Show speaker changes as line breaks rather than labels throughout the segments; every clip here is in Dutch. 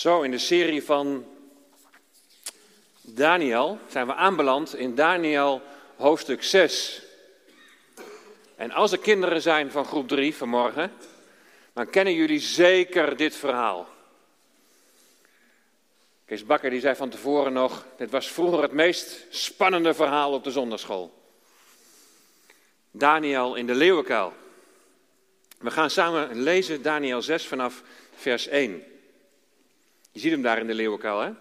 Zo, in de serie van Daniel zijn we aanbeland in Daniel hoofdstuk 6. En als er kinderen zijn van groep 3 vanmorgen, dan kennen jullie zeker dit verhaal. Kees Bakker die zei van tevoren nog, dit was vroeger het meest spannende verhaal op de zondagschool. Daniel in de leeuwenkuil. We gaan samen lezen Daniel 6 vanaf vers 1. Je ziet hem daar in de leeuwenkuil, hè?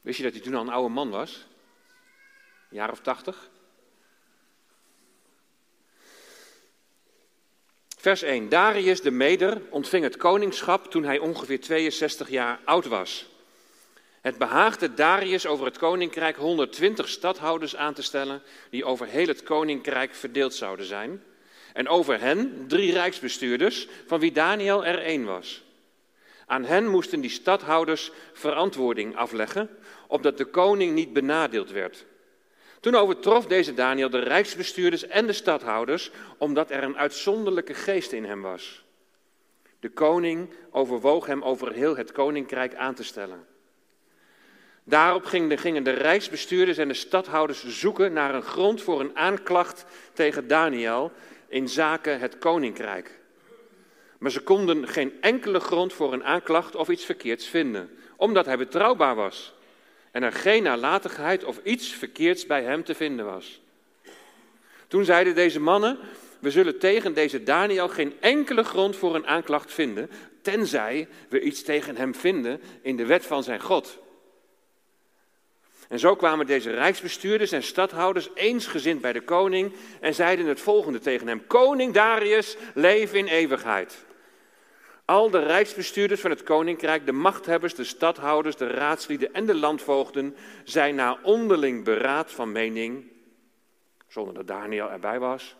Wist je dat hij toen al een oude man was? Een jaar of tachtig? Vers 1. Darius de Meder ontving het koningschap toen hij ongeveer 62 jaar oud was. Het behaagde Darius over het koninkrijk 120 stadhouders aan te stellen, die over heel het koninkrijk verdeeld zouden zijn. En over hen drie rijksbestuurders, van wie Daniel er één was. Aan hen moesten die stadhouders verantwoording afleggen, opdat de koning niet benadeeld werd. Toen overtrof deze Daniel de rijksbestuurders en de stadhouders, omdat er een uitzonderlijke geest in hem was. De koning overwoog hem over heel het koninkrijk aan te stellen. Daarop gingen de rijksbestuurders en de stadhouders zoeken naar een grond voor een aanklacht tegen Daniel in zaken het koninkrijk. Maar ze konden geen enkele grond voor een aanklacht of iets verkeerds vinden, omdat hij betrouwbaar was en er geen nalatigheid of iets verkeerds bij hem te vinden was. Toen zeiden deze mannen: We zullen tegen deze Daniel geen enkele grond voor een aanklacht vinden, tenzij we iets tegen hem vinden in de wet van zijn God. En zo kwamen deze rijksbestuurders en stadhouders eensgezind bij de koning en zeiden het volgende tegen hem: Koning Darius, leef in eeuwigheid. Al de rijksbestuurders van het koninkrijk, de machthebbers, de stadhouders, de raadslieden en de landvoogden zijn na onderling beraad van mening, zonder dat Daniel erbij was,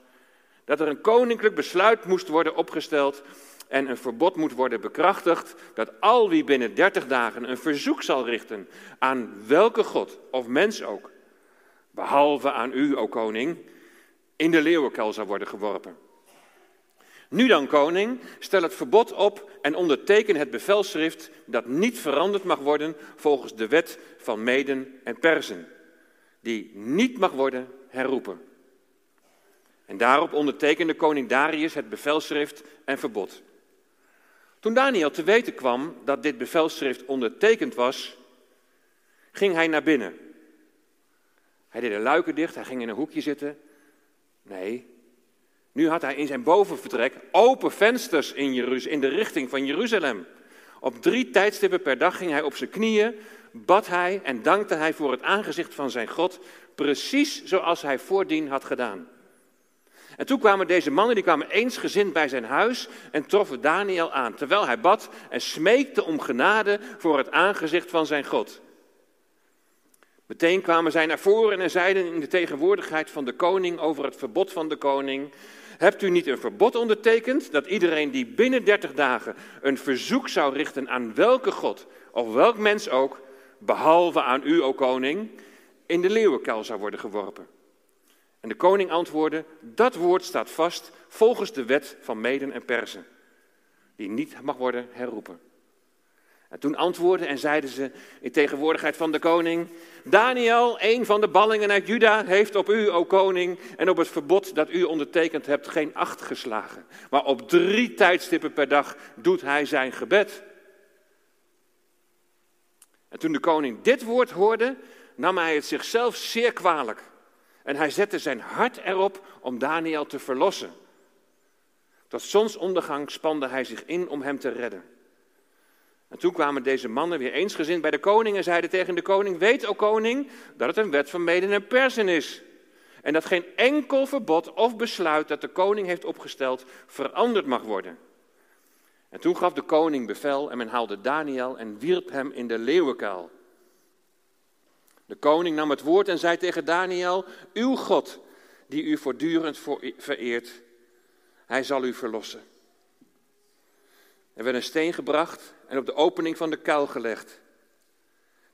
dat er een koninklijk besluit moest worden opgesteld en een verbod moet worden bekrachtigd dat al wie binnen dertig dagen een verzoek zal richten aan welke god of mens ook, behalve aan u, o koning, in de leeuwenkuil zal worden geworpen. Nu dan, koning, stel het verbod op en onderteken het bevelschrift dat niet veranderd mag worden volgens de wet van Meden en Persen, die niet mag worden herroepen. En daarop ondertekende koning Darius het bevelschrift en verbod. Toen Daniel te weten kwam dat dit bevelschrift ondertekend was, ging hij naar binnen. Hij deed de luiken dicht, hij ging in een hoekje zitten. Nee, nu had hij in zijn bovenvertrek open vensters in, Jeruz in de richting van Jeruzalem. Op drie tijdstippen per dag ging hij op zijn knieën, bad hij en dankte hij voor het aangezicht van zijn God, precies zoals hij voordien had gedaan. En toen kwamen deze mannen, die kwamen eensgezind bij zijn huis en troffen Daniel aan, terwijl hij bad en smeekte om genade voor het aangezicht van zijn God. Meteen kwamen zij naar voren en zeiden in de tegenwoordigheid van de koning over het verbod van de koning: Hebt u niet een verbod ondertekend dat iedereen die binnen dertig dagen een verzoek zou richten aan welke God of welk mens ook, behalve aan u, o koning, in de leeuwenkuil zou worden geworpen? En de koning antwoordde: Dat woord staat vast volgens de wet van Meden en Persen, die niet mag worden herroepen. En toen antwoordden en zeiden ze in tegenwoordigheid van de koning: Daniel, een van de ballingen uit Juda, heeft op u, o koning, en op het verbod dat u ondertekend hebt, geen acht geslagen. Maar op drie tijdstippen per dag doet hij zijn gebed. En toen de koning dit woord hoorde, nam hij het zichzelf zeer kwalijk. En hij zette zijn hart erop om Daniel te verlossen. Tot zonsondergang spande hij zich in om hem te redden. En toen kwamen deze mannen weer eensgezind bij de koning en zeiden tegen de koning: Weet, o koning, dat het een wet van meden en persen is. En dat geen enkel verbod of besluit dat de koning heeft opgesteld veranderd mag worden. En toen gaf de koning bevel en men haalde Daniel en wierp hem in de leeuwenkuil. De koning nam het woord en zei tegen Daniel: Uw God, die u voortdurend vereert, hij zal u verlossen. Er werd een steen gebracht en op de opening van de kuil gelegd.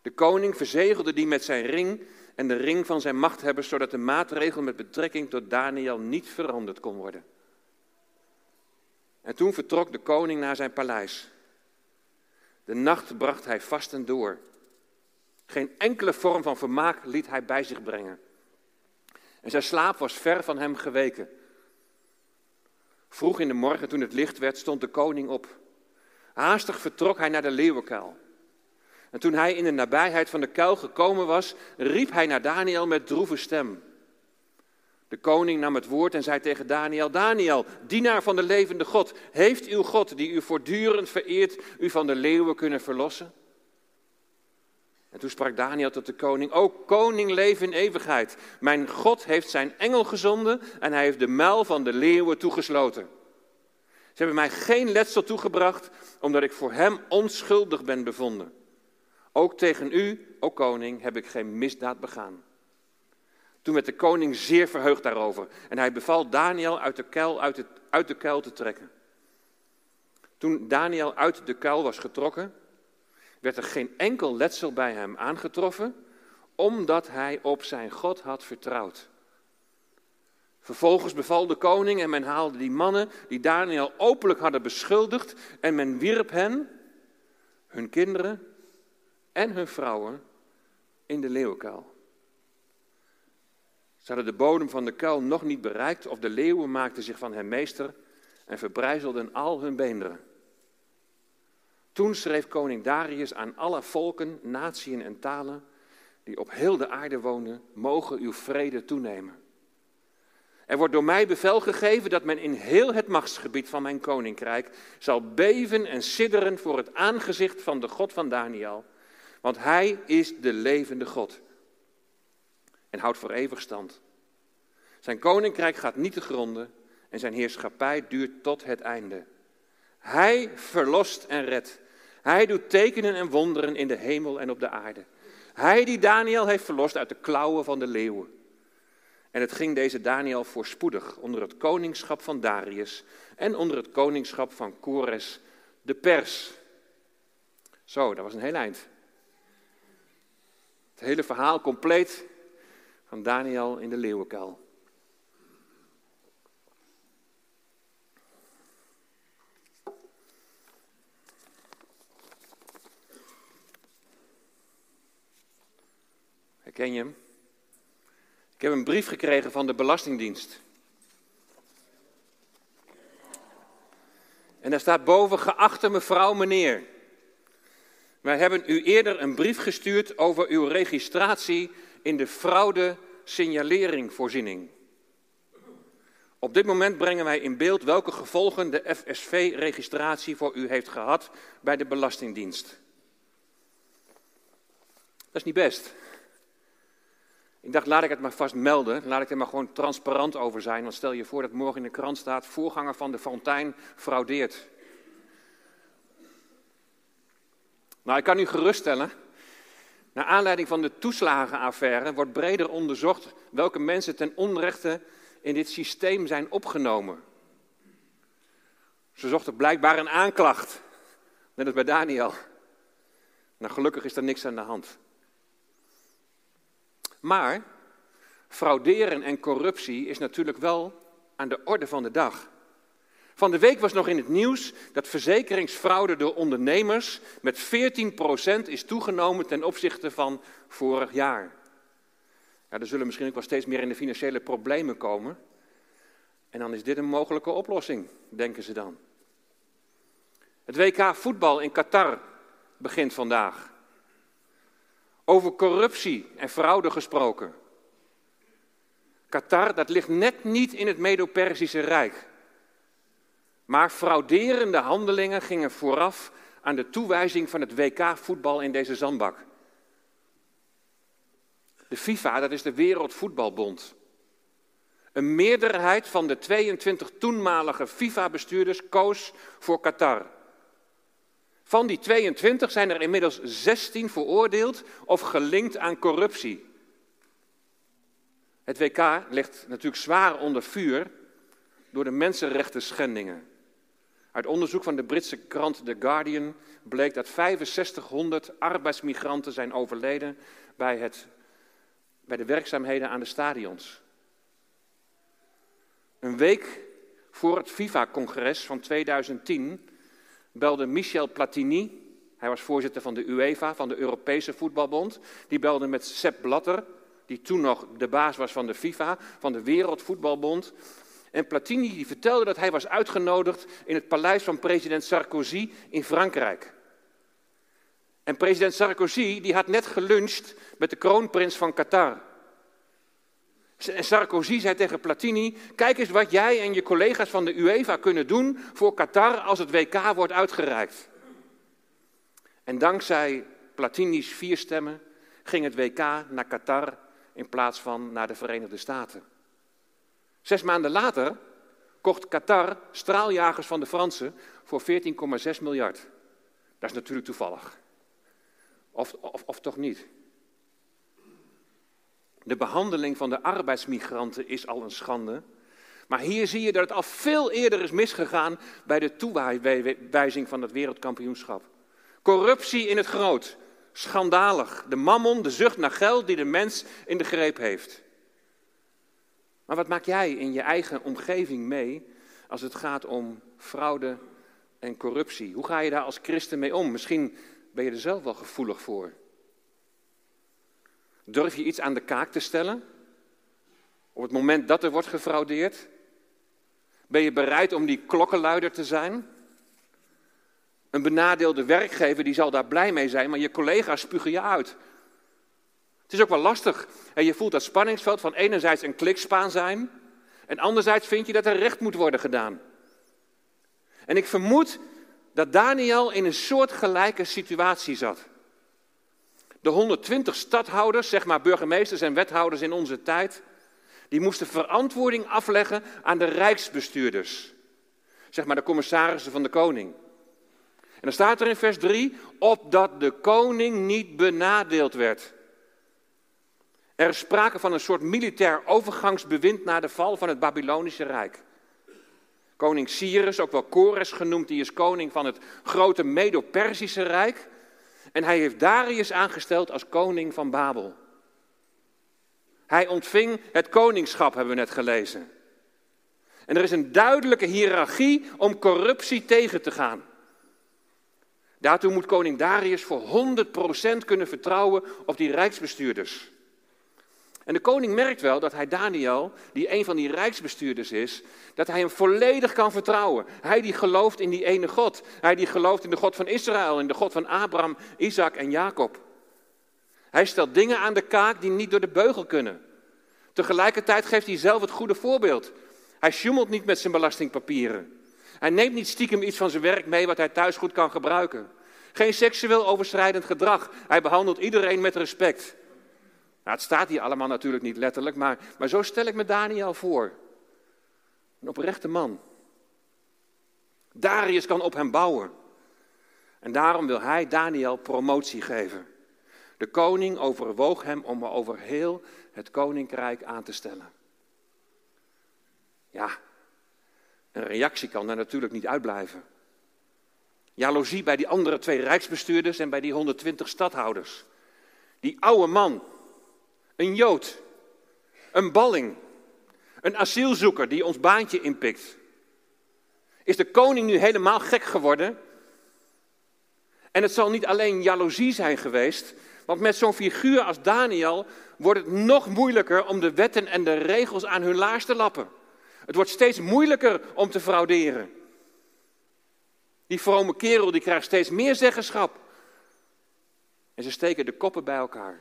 De koning verzegelde die met zijn ring en de ring van zijn machthebbers, zodat de maatregel met betrekking tot Daniel niet veranderd kon worden. En toen vertrok de koning naar zijn paleis. De nacht bracht hij vastend door. Geen enkele vorm van vermaak liet hij bij zich brengen. En zijn slaap was ver van hem geweken. Vroeg in de morgen, toen het licht werd, stond de koning op. Haastig vertrok hij naar de leeuwenkuil. En toen hij in de nabijheid van de kuil gekomen was, riep hij naar Daniel met droeve stem. De koning nam het woord en zei tegen Daniel: Daniel, dienaar van de levende God, heeft uw God, die u voortdurend vereert, u van de leeuwen kunnen verlossen? En toen sprak Daniel tot de koning: O koning, leef in eeuwigheid. Mijn God heeft zijn engel gezonden en hij heeft de muil van de leeuwen toegesloten. Ze hebben mij geen letsel toegebracht, omdat ik voor hem onschuldig ben bevonden. Ook tegen u, o koning, heb ik geen misdaad begaan. Toen werd de koning zeer verheugd daarover en hij beval Daniel uit de kuil, uit, uit de kuil te trekken. Toen Daniel uit de kuil was getrokken, werd er geen enkel letsel bij hem aangetroffen, omdat hij op zijn God had vertrouwd. Vervolgens beval de koning en men haalde die mannen die Daniel openlijk hadden beschuldigd en men wierp hen, hun kinderen en hun vrouwen in de leeuwenkuil. Ze hadden de bodem van de kuil nog niet bereikt of de leeuwen maakten zich van hen meester en verbrijzelden al hun beenderen. Toen schreef koning Darius aan alle volken, natieën en talen die op heel de aarde wonen, mogen uw vrede toenemen. Er wordt door mij bevel gegeven dat men in heel het machtsgebied van mijn koninkrijk zal beven en sidderen voor het aangezicht van de God van Daniel, want hij is de levende God en houdt voor eeuwig stand. Zijn koninkrijk gaat niet te gronden en zijn heerschappij duurt tot het einde. Hij verlost en redt. Hij doet tekenen en wonderen in de hemel en op de aarde. Hij die Daniel heeft verlost uit de klauwen van de leeuwen. En het ging deze Daniel voorspoedig onder het koningschap van Darius en onder het koningschap van Kores de Pers. Zo, dat was een heel eind. Het hele verhaal compleet van Daniel in de leeuwenkuil. Ken je hem? Ik heb een brief gekregen van de Belastingdienst. En daar staat boven, geachte mevrouw, meneer. Wij hebben u eerder een brief gestuurd over uw registratie in de fraude signaleringvoorziening. Op dit moment brengen wij in beeld welke gevolgen de FSV-registratie voor u heeft gehad bij de Belastingdienst. Dat is niet best. Ik dacht, laat ik het maar vast melden. Laat ik er maar gewoon transparant over zijn. Want stel je voor dat morgen in de krant staat: voorganger van de fontein fraudeert. Nou, ik kan u geruststellen. Naar aanleiding van de toeslagenaffaire wordt breder onderzocht welke mensen ten onrechte in dit systeem zijn opgenomen. Ze zochten blijkbaar een aanklacht, net als bij Daniel. Nou, gelukkig is er niks aan de hand. Maar frauderen en corruptie is natuurlijk wel aan de orde van de dag. Van de week was nog in het nieuws dat verzekeringsfraude door ondernemers met 14% is toegenomen ten opzichte van vorig jaar. Ja, er zullen misschien ook wel steeds meer in de financiële problemen komen. En dan is dit een mogelijke oplossing, denken ze dan. Het WK voetbal in Qatar begint vandaag. Over corruptie en fraude gesproken. Qatar, dat ligt net niet in het Medo-Persische Rijk. Maar frauderende handelingen gingen vooraf aan de toewijzing van het WK voetbal in deze zandbak. De FIFA, dat is de Wereldvoetbalbond. Een meerderheid van de 22 toenmalige FIFA-bestuurders koos voor Qatar. Van die 22 zijn er inmiddels 16 veroordeeld of gelinkt aan corruptie. Het WK ligt natuurlijk zwaar onder vuur door de mensenrechten schendingen. Uit onderzoek van de Britse krant The Guardian bleek dat 6500 arbeidsmigranten zijn overleden bij, het, bij de werkzaamheden aan de stadions. Een week voor het FIFA-congres van 2010 belde Michel Platini, Hij was voorzitter van de UEFA, van de Europese Voetbalbond. Die belde met Sepp Blatter, die toen nog de baas was van de FIFA, van de Wereldvoetbalbond. En Platini die vertelde dat hij was uitgenodigd in het paleis van president Sarkozy in Frankrijk. En president Sarkozy die had net geluncht met de kroonprins van Qatar. Sarkozy zei tegen Platini: Kijk eens wat jij en je collega's van de UEFA kunnen doen voor Qatar als het WK wordt uitgereikt. En dankzij Platini's vier stemmen ging het WK naar Qatar in plaats van naar de Verenigde Staten. Zes maanden later kocht Qatar straaljagers van de Fransen voor 14,6 miljard. Dat is natuurlijk toevallig. Of, of, of toch niet? De behandeling van de arbeidsmigranten is al een schande. Maar hier zie je dat het al veel eerder is misgegaan bij de toewijzing van het wereldkampioenschap. Corruptie in het groot. Schandalig. De mammon, de zucht naar geld die de mens in de greep heeft. Maar wat maak jij in je eigen omgeving mee als het gaat om fraude en corruptie? Hoe ga je daar als christen mee om? Misschien ben je er zelf wel gevoelig voor. Durf je iets aan de kaak te stellen? Op het moment dat er wordt gefraudeerd? Ben je bereid om die klokkenluider te zijn? Een benadeelde werkgever die zal daar blij mee zijn, maar je collega's spugen je uit. Het is ook wel lastig. En je voelt dat spanningsveld van enerzijds een klikspaan zijn, en anderzijds vind je dat er recht moet worden gedaan. En ik vermoed dat Daniel in een soortgelijke situatie zat. De 120 stadhouders, zeg maar burgemeesters en wethouders in onze tijd, die moesten verantwoording afleggen aan de rijksbestuurders. Zeg maar de commissarissen van de koning. En dan staat er in vers 3, opdat de koning niet benadeeld werd. Er is sprake van een soort militair overgangsbewind na de val van het Babylonische Rijk. Koning Cyrus, ook wel Kores genoemd, die is koning van het grote Medo-Persische Rijk. En hij heeft Darius aangesteld als koning van Babel. Hij ontving het koningschap, hebben we net gelezen. En er is een duidelijke hiërarchie om corruptie tegen te gaan. Daartoe moet koning Darius voor 100% kunnen vertrouwen op die rijksbestuurders. En de koning merkt wel dat hij Daniel, die een van die rijksbestuurders is, dat hij hem volledig kan vertrouwen. Hij die gelooft in die ene God. Hij die gelooft in de God van Israël, in de God van Abraham, Isaac en Jacob. Hij stelt dingen aan de kaak die niet door de beugel kunnen. Tegelijkertijd geeft hij zelf het goede voorbeeld. Hij sjoemelt niet met zijn belastingpapieren. Hij neemt niet stiekem iets van zijn werk mee wat hij thuis goed kan gebruiken. Geen seksueel overschrijdend gedrag. Hij behandelt iedereen met respect. Nou, het staat hier allemaal natuurlijk niet letterlijk, maar, maar zo stel ik me Daniel voor. Een oprechte man. Darius kan op hem bouwen. En daarom wil hij Daniel promotie geven. De koning overwoog hem om over heel het koninkrijk aan te stellen. Ja, een reactie kan daar natuurlijk niet uitblijven. Jaloezie bij die andere twee rijksbestuurders en bij die 120 stadhouders. Die oude man, een Jood, een balling, een asielzoeker die ons baantje inpikt. Is de koning nu helemaal gek geworden? En het zal niet alleen jaloezie zijn geweest, want met zo'n figuur als Daniel wordt het nog moeilijker om de wetten en de regels aan hun laars te lappen. Het wordt steeds moeilijker om te frauderen. Die vrome kerel die krijgt steeds meer zeggenschap. En ze steken de koppen bij elkaar.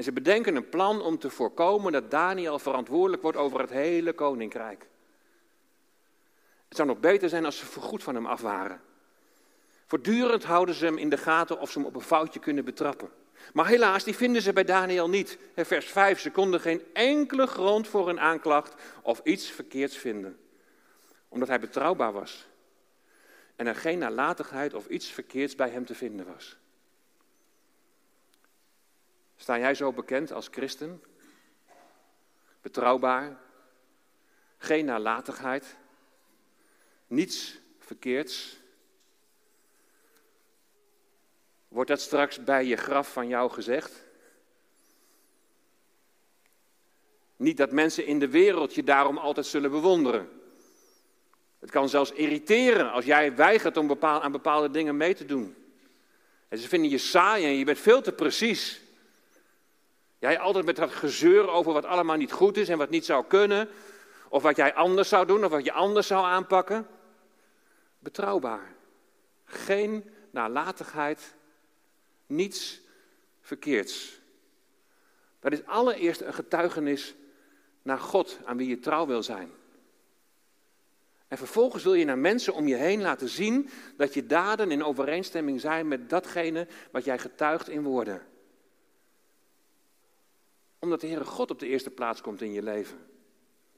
En ze bedenken een plan om te voorkomen dat Daniel verantwoordelijk wordt over het hele koninkrijk. Het zou nog beter zijn als ze voorgoed van hem af waren. Voortdurend houden ze hem in de gaten of ze hem op een foutje kunnen betrappen. Maar helaas, die vinden ze bij Daniel niet. Vers 5, ze konden geen enkele grond voor een aanklacht of iets verkeerds vinden. Omdat hij betrouwbaar was. En er geen nalatigheid of iets verkeerds bij hem te vinden was. Sta jij zo bekend als christen? Betrouwbaar, geen nalatigheid, niets verkeerds. Wordt dat straks bij je graf van jou gezegd? Niet dat mensen in de wereld je daarom altijd zullen bewonderen. Het kan zelfs irriteren als jij weigert om aan bepaalde dingen mee te doen. En ze vinden je saai en je bent veel te precies. Jij altijd met dat gezeur over wat allemaal niet goed is en wat niet zou kunnen. Of wat jij anders zou doen of wat je anders zou aanpakken. Betrouwbaar. Geen nalatigheid. Niets verkeerds. Dat is allereerst een getuigenis naar God aan wie je trouw wil zijn. En vervolgens wil je naar mensen om je heen laten zien dat je daden in overeenstemming zijn met datgene wat jij getuigt in woorden. Omdat de Heere God op de eerste plaats komt in je leven.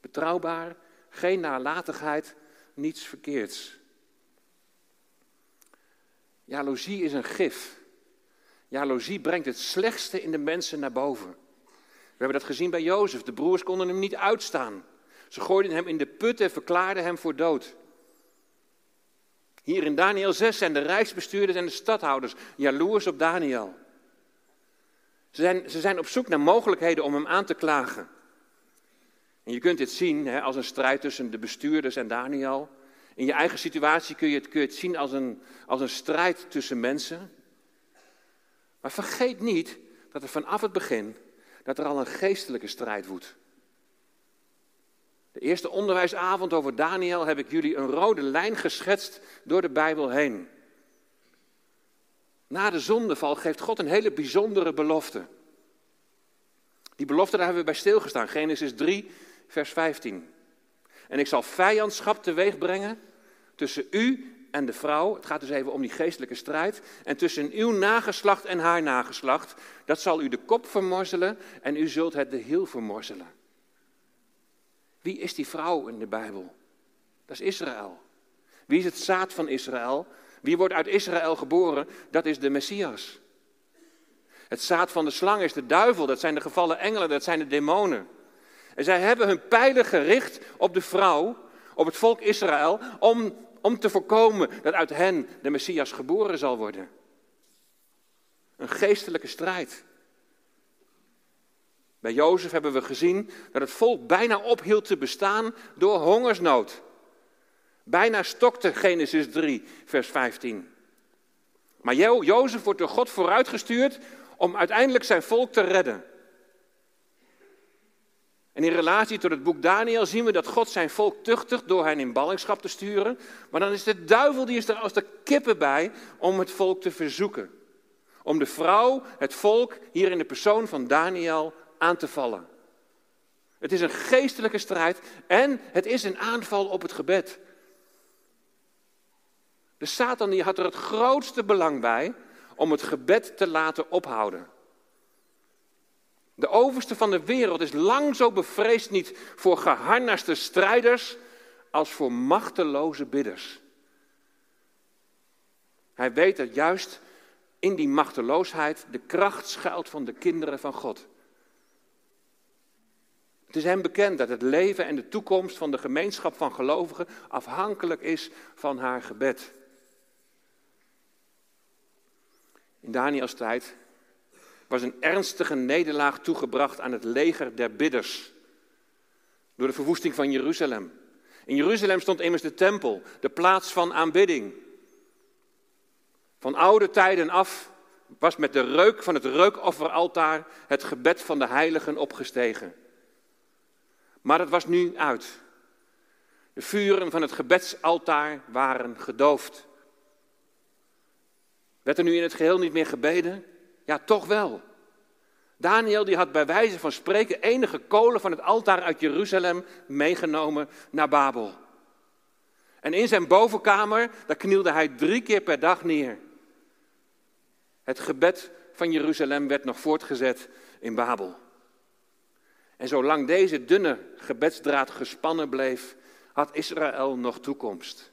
Betrouwbaar, geen nalatigheid, niets verkeerds. Jaloezie is een gif. Jaloezie brengt het slechtste in de mensen naar boven. We hebben dat gezien bij Jozef. De broers konden hem niet uitstaan. Ze gooiden hem in de put en verklaarden hem voor dood. Hier in Daniel 6 zijn de rijksbestuurders en de stadhouders jaloers op Daniel. Ze zijn, ze zijn op zoek naar mogelijkheden om hem aan te klagen. En je kunt dit zien hè, als een strijd tussen de bestuurders en Daniel. In je eigen situatie kun je het, kun je het zien als een, als een strijd tussen mensen. Maar vergeet niet dat er vanaf het begin dat er al een geestelijke strijd woedt. De eerste onderwijsavond over Daniel heb ik jullie een rode lijn geschetst door de Bijbel heen. Na de zondeval geeft God een hele bijzondere belofte. Die belofte, daar hebben we bij stilgestaan. Genesis 3, vers 15. En ik zal vijandschap teweeg brengen tussen u en de vrouw. Het gaat dus even om die geestelijke strijd. En tussen uw nageslacht en haar nageslacht. Dat zal u de kop vermorzelen en u zult het de hiel vermorzelen. Wie is die vrouw in de Bijbel? Dat is Israël. Wie is het zaad van Israël? Wie wordt uit Israël geboren? Dat is de Messias. Het zaad van de slang is de duivel, dat zijn de gevallen engelen, dat zijn de demonen. En zij hebben hun pijlen gericht op de vrouw, op het volk Israël, om, om te voorkomen dat uit hen de Messias geboren zal worden. Een geestelijke strijd. Bij Jozef hebben we gezien dat het volk bijna ophield te bestaan door hongersnood. Bijna stokte Genesis 3, vers 15. Maar jo Jozef wordt door God vooruitgestuurd om uiteindelijk zijn volk te redden. En in relatie tot het boek Daniel zien we dat God zijn volk tuchtigt door hen in ballingschap te sturen. Maar dan is de duivel, die is er als de kippen bij om het volk te verzoeken. Om de vrouw, het volk, hier in de persoon van Daniel aan te vallen. Het is een geestelijke strijd en het is een aanval op het gebed. De Satan die had er het grootste belang bij om het gebed te laten ophouden. De overste van de wereld is lang zo bevreesd niet voor geharnaste strijders als voor machteloze bidders. Hij weet dat juist in die machteloosheid de kracht schuilt van de kinderen van God. Het is hem bekend dat het leven en de toekomst van de gemeenschap van gelovigen afhankelijk is van haar gebed. In Daniels tijd was een ernstige nederlaag toegebracht aan het leger der bidders. Door de verwoesting van Jeruzalem. In Jeruzalem stond immers de tempel, de plaats van aanbidding. Van oude tijden af was met de reuk van het reukofferaltaar het gebed van de heiligen opgestegen. Maar het was nu uit. De vuren van het gebedsaltaar waren gedoofd. Werd er nu in het geheel niet meer gebeden? Ja, toch wel. Daniel die had bij wijze van spreken enige kolen van het altaar uit Jeruzalem meegenomen naar Babel. En in zijn bovenkamer, daar knielde hij drie keer per dag neer. Het gebed van Jeruzalem werd nog voortgezet in Babel. En zolang deze dunne gebedsdraad gespannen bleef, had Israël nog toekomst.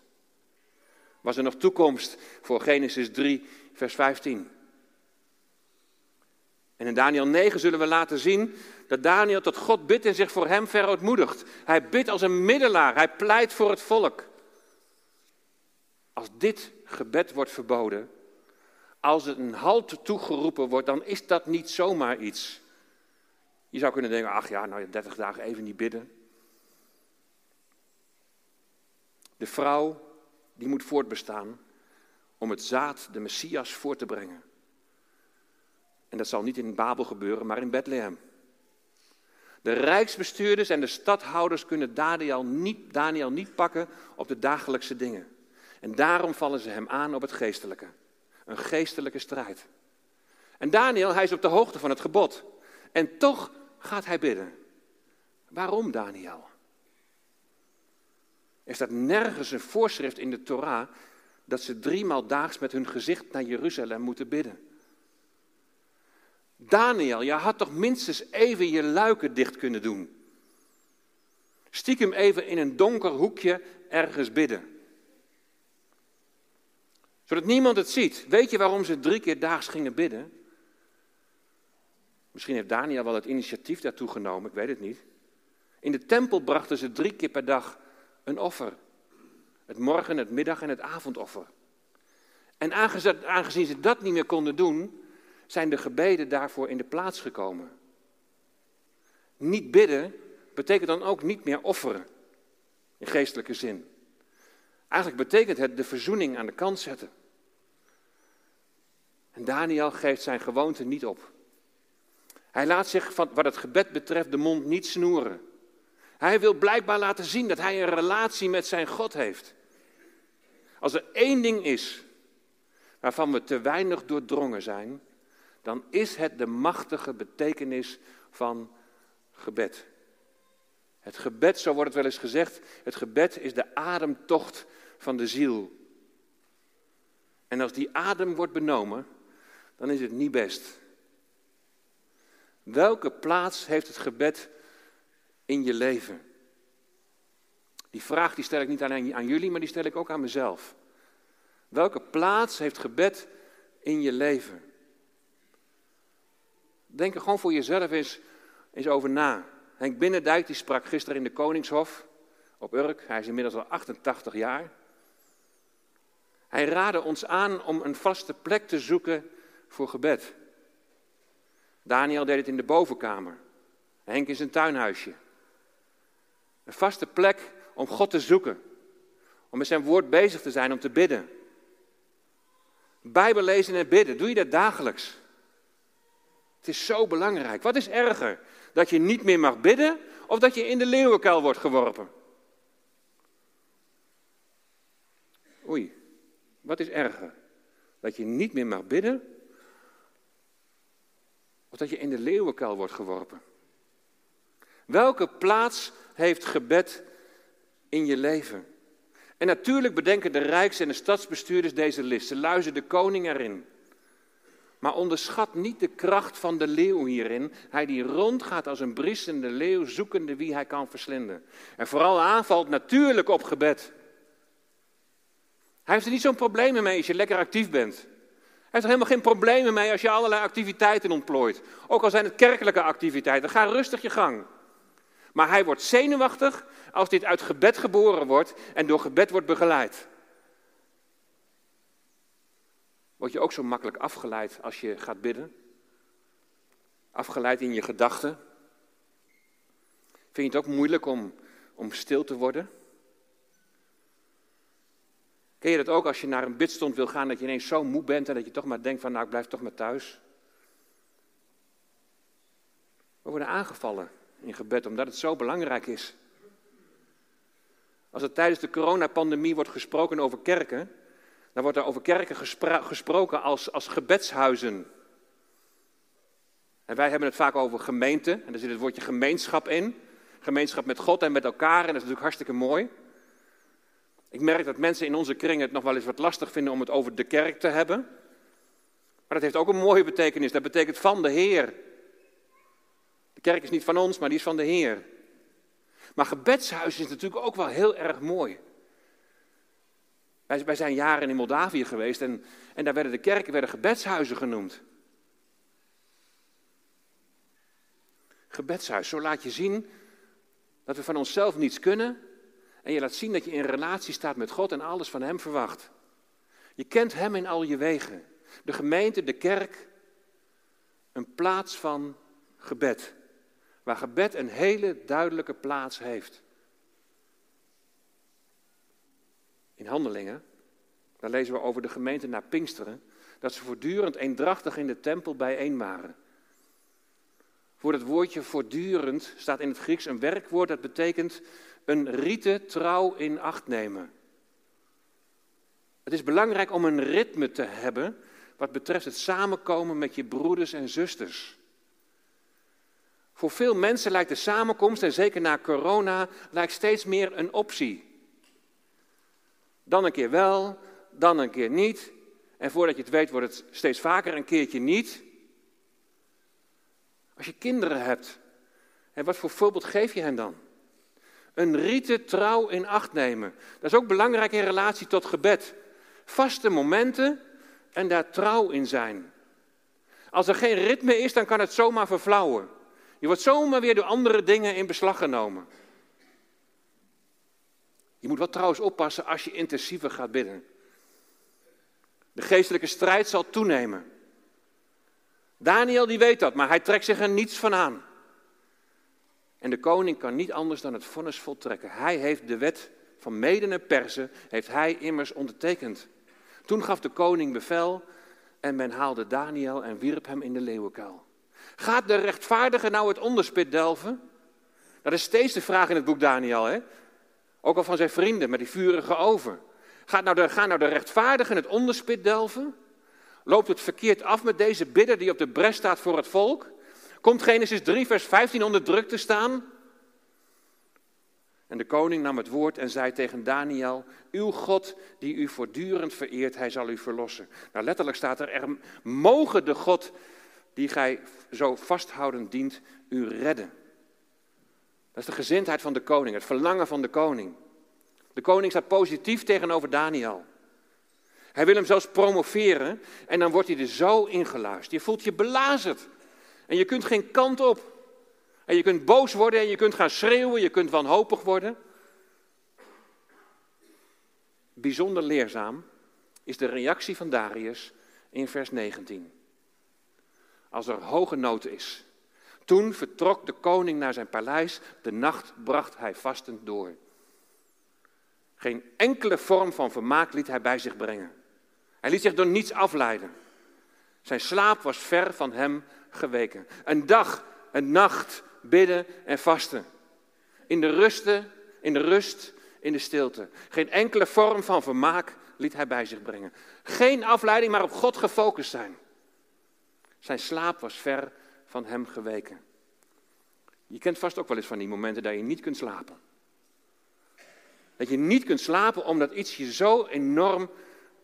Was er nog toekomst voor Genesis 3, vers 15. En in Daniel 9 zullen we laten zien dat Daniel tot God bidt en zich voor hem verootmoedigt. Hij bidt als een middelaar, hij pleit voor het volk. Als dit gebed wordt verboden, als het een halt toegeroepen wordt, dan is dat niet zomaar iets. Je zou kunnen denken, ach ja, nou 30 dagen even niet bidden. De vrouw, die moet voortbestaan om het zaad, de Messias, voor te brengen. En dat zal niet in Babel gebeuren, maar in Bethlehem. De rijksbestuurders en de stadhouders kunnen Daniel niet, Daniel niet pakken op de dagelijkse dingen. En daarom vallen ze hem aan op het geestelijke. Een geestelijke strijd. En Daniel, hij is op de hoogte van het gebod. En toch gaat hij bidden. Waarom Daniel? Er staat nergens een voorschrift in de Torah dat ze driemaal daags met hun gezicht naar Jeruzalem moeten bidden. Daniel, je had toch minstens even je luiken dicht kunnen doen. Stiekem even in een donker hoekje ergens bidden. Zodat niemand het ziet. Weet je waarom ze drie keer daags gingen bidden? Misschien heeft Daniel wel het initiatief daartoe genomen, ik weet het niet. In de tempel brachten ze drie keer per dag een offer. Het morgen, het middag en het avondoffer. En aangezien ze dat niet meer konden doen, zijn de gebeden daarvoor in de plaats gekomen. Niet bidden betekent dan ook niet meer offeren, in geestelijke zin. Eigenlijk betekent het de verzoening aan de kant zetten. En Daniel geeft zijn gewoonte niet op. Hij laat zich van, wat het gebed betreft de mond niet snoeren. Hij wil blijkbaar laten zien dat hij een relatie met zijn God heeft. Als er één ding is waarvan we te weinig doordrongen zijn, dan is het de machtige betekenis van gebed. Het gebed, zo wordt het wel eens gezegd, het gebed is de ademtocht van de ziel. En als die adem wordt benomen, dan is het niet best. Welke plaats heeft het gebed in je leven? Die vraag die stel ik niet alleen aan jullie, maar die stel ik ook aan mezelf. Welke plaats heeft gebed in je leven? Denk er gewoon voor jezelf eens, eens over na. Henk Binnendijk die sprak gisteren in de Koningshof op Urk. Hij is inmiddels al 88 jaar. Hij raadde ons aan om een vaste plek te zoeken voor gebed. Daniel deed het in de bovenkamer. Henk in zijn tuinhuisje. Een vaste plek om God te zoeken. Om met zijn woord bezig te zijn, om te bidden. Bijbel lezen en bidden, doe je dat dagelijks? Het is zo belangrijk. Wat is erger? Dat je niet meer mag bidden of dat je in de leeuwenkuil wordt geworpen? Oei, wat is erger? Dat je niet meer mag bidden of dat je in de leeuwenkuil wordt geworpen? Welke plaats heeft gebed in je leven? En natuurlijk bedenken de rijks- en de stadsbestuurders deze list. Ze luizen de koning erin. Maar onderschat niet de kracht van de leeuw hierin. Hij die rondgaat als een briesende leeuw, zoekende wie hij kan verslinden. En vooral aanvalt natuurlijk op gebed. Hij heeft er niet zo'n probleem mee als je lekker actief bent. Hij heeft er helemaal geen problemen mee als je allerlei activiteiten ontplooit. Ook al zijn het kerkelijke activiteiten. Ga rustig je gang. Maar hij wordt zenuwachtig als dit uit gebed geboren wordt en door gebed wordt begeleid. Word je ook zo makkelijk afgeleid als je gaat bidden? Afgeleid in je gedachten? Vind je het ook moeilijk om, om stil te worden? Ken je dat ook als je naar een bidstond wil gaan, dat je ineens zo moe bent en dat je toch maar denkt van nou ik blijf toch maar thuis? We worden aangevallen in gebed omdat het zo belangrijk is. Als er tijdens de coronapandemie wordt gesproken over kerken, dan wordt er over kerken gesproken als, als gebedshuizen. En wij hebben het vaak over gemeente, en daar zit het woordje gemeenschap in. Gemeenschap met God en met elkaar, en dat is natuurlijk hartstikke mooi. Ik merk dat mensen in onze kring het nog wel eens wat lastig vinden om het over de kerk te hebben. Maar dat heeft ook een mooie betekenis. Dat betekent van de Heer. De kerk is niet van ons, maar die is van de Heer. Maar gebedshuis is natuurlijk ook wel heel erg mooi. Wij, zijn jaren in Moldavië geweest en, en daar werden de kerken werden gebedshuizen genoemd. Gebedshuis, zo laat je zien dat we van onszelf niets kunnen. En je laat zien dat je in relatie staat met God en alles van Hem verwacht. Je kent Hem in al je wegen. De gemeente, de kerk, een plaats van gebed. Waar gebed een hele duidelijke plaats heeft. In Handelingen, daar lezen we over de gemeente naar Pinksteren. dat ze voortdurend eendrachtig in de tempel bijeen waren. Voor het woordje voortdurend staat in het Grieks een werkwoord dat betekent een riete trouw in acht nemen. Het is belangrijk om een ritme te hebben wat betreft het samenkomen met je broeders en zusters. Voor veel mensen lijkt de samenkomst, en zeker na corona, lijkt steeds meer een optie. Dan een keer wel, dan een keer niet. En voordat je het weet, wordt het steeds vaker een keertje niet. Als je kinderen hebt, en wat voor voorbeeld geef je hen dan? Een rieten trouw in acht nemen. Dat is ook belangrijk in relatie tot gebed. Vaste momenten en daar trouw in zijn. Als er geen ritme is, dan kan het zomaar verflauwen. Je wordt zomaar weer door andere dingen in beslag genomen. Je moet wat trouwens oppassen als je intensiever gaat bidden. De geestelijke strijd zal toenemen. Daniel die weet dat, maar hij trekt zich er niets van aan. En de koning kan niet anders dan het vonnis voltrekken. Hij heeft de wet van Meden en Persen, heeft hij immers ondertekend. Toen gaf de koning bevel en men haalde Daniel en wierp hem in de leeuwenkuil. Gaat de rechtvaardige nou het onderspit delven? Dat is steeds de vraag in het boek Daniel, hè? Ook al van zijn vrienden met die vurige oven. Gaat nou de, gaan nou de rechtvaardigen het onderspit delven? Loopt het verkeerd af met deze bidder die op de bres staat voor het volk? Komt Genesis 3, vers 15 onder druk te staan? En de koning nam het woord en zei tegen Daniel: Uw God, die u voortdurend vereert, hij zal u verlossen. Nou, letterlijk staat er: Er mogen de God die gij zo vasthoudend dient, u redden. Dat is de gezindheid van de koning, het verlangen van de koning. De koning staat positief tegenover Daniel. Hij wil hem zelfs promoveren en dan wordt hij er zo ingeluisterd. Je voelt je belazerd en je kunt geen kant op. En je kunt boos worden en je kunt gaan schreeuwen, je kunt wanhopig worden. Bijzonder leerzaam is de reactie van Darius in vers 19. Als er hoge nood is. Toen vertrok de koning naar zijn paleis, de nacht bracht hij vastend door. Geen enkele vorm van vermaak liet hij bij zich brengen. Hij liet zich door niets afleiden. Zijn slaap was ver van hem geweken. Een dag, een nacht bidden en vasten. In de rusten, in de rust, in de stilte. Geen enkele vorm van vermaak liet hij bij zich brengen. Geen afleiding, maar op God gefocust zijn. Zijn slaap was ver van hem geweken. Je kent vast ook wel eens van die momenten dat je niet kunt slapen. Dat je niet kunt slapen omdat iets je zo enorm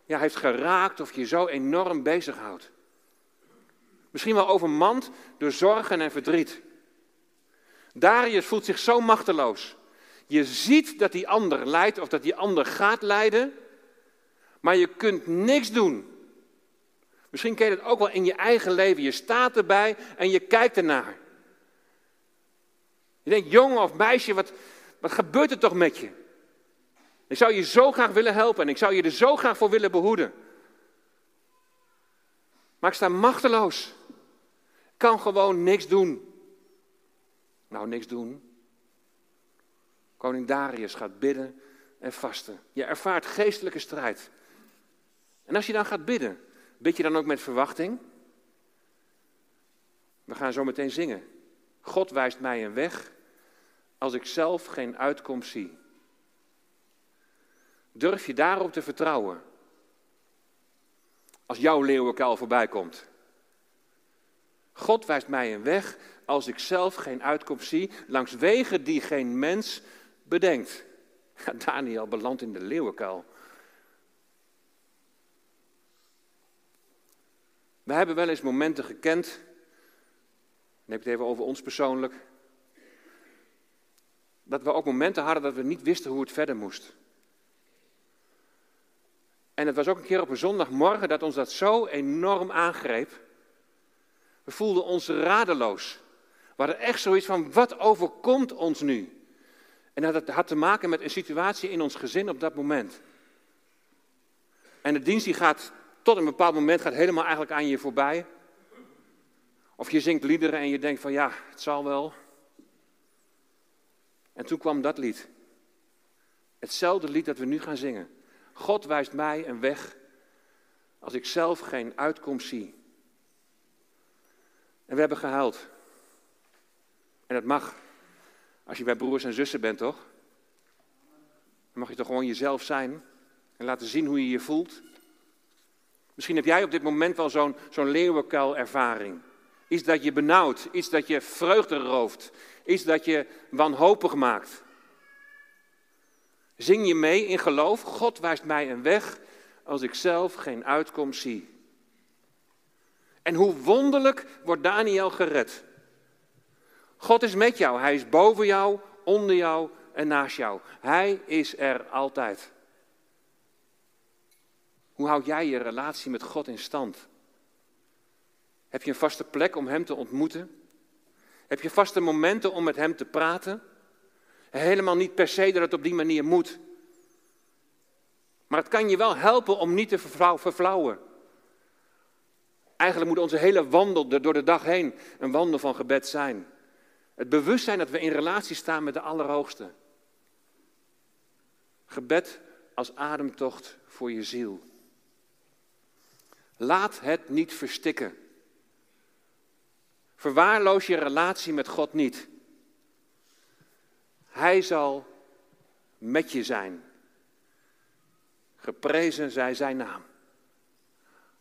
ja, heeft geraakt of je zo enorm bezighoudt. Misschien wel overmand door zorgen en verdriet. Darius voelt zich zo machteloos. Je ziet dat die ander lijdt of dat die ander gaat lijden, maar je kunt niks doen. Misschien ken je het ook wel in je eigen leven. Je staat erbij en je kijkt ernaar. Je denkt, jongen of meisje, wat, wat gebeurt er toch met je? Ik zou je zo graag willen helpen en ik zou je er zo graag voor willen behoeden. Maar ik sta machteloos. Ik kan gewoon niks doen. Nou, niks doen. Koning Darius gaat bidden en vasten. Je ervaart geestelijke strijd. En als je dan gaat bidden, bid je dan ook met verwachting? We gaan zo meteen zingen. God wijst mij een weg als ik zelf geen uitkomst zie. Durf je daarop te vertrouwen? Als jouw leeuwenkuil voorbij komt. God wijst mij een weg als ik zelf geen uitkomst zie, langs wegen die geen mens bedenkt. Daniel belandt in de leeuwenkuil. We hebben wel eens momenten gekend, dan heb ik het even over ons persoonlijk, dat we ook momenten hadden dat we niet wisten hoe het verder moest. En het was ook een keer op een zondagmorgen dat ons dat zo enorm aangreep. We voelden ons radeloos. We hadden echt zoiets van, wat overkomt ons nu? En dat had te maken met een situatie in ons gezin op dat moment. En de dienst die gaat tot een bepaald moment gaat helemaal eigenlijk aan je voorbij. Of je zingt liederen en je denkt van ja, het zal wel. En toen kwam dat lied. Hetzelfde lied dat we nu gaan zingen. God wijst mij een weg als ik zelf geen uitkomst zie. En we hebben gehuild. En dat mag. Als je bij broers en zussen bent, toch? Dan mag je toch gewoon jezelf zijn en laten zien hoe je je voelt. Misschien heb jij op dit moment wel zo'n zo'n leeuwenkuil-ervaring. Iets dat je benauwt, iets dat je vreugde rooft, iets dat je wanhopig maakt. Zing je mee in geloof? God wijst mij een weg als ik zelf geen uitkomst zie. En hoe wonderlijk wordt Daniel gered. God is met jou, hij is boven jou, onder jou en naast jou. Hij is er altijd. Hoe houd jij je relatie met God in stand? Heb je een vaste plek om Hem te ontmoeten? Heb je vaste momenten om met Hem te praten? Helemaal niet per se dat het op die manier moet. Maar het kan je wel helpen om niet te verflauwen. Eigenlijk moet onze hele wandel door de dag heen een wandel van gebed zijn. Het bewustzijn dat we in relatie staan met de Allerhoogste. Gebed als ademtocht voor je ziel. Laat het niet verstikken. Verwaarloos je relatie met God niet. Hij zal met je zijn. Geprezen zij zijn naam.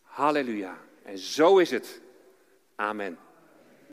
Halleluja. En zo is het. Amen.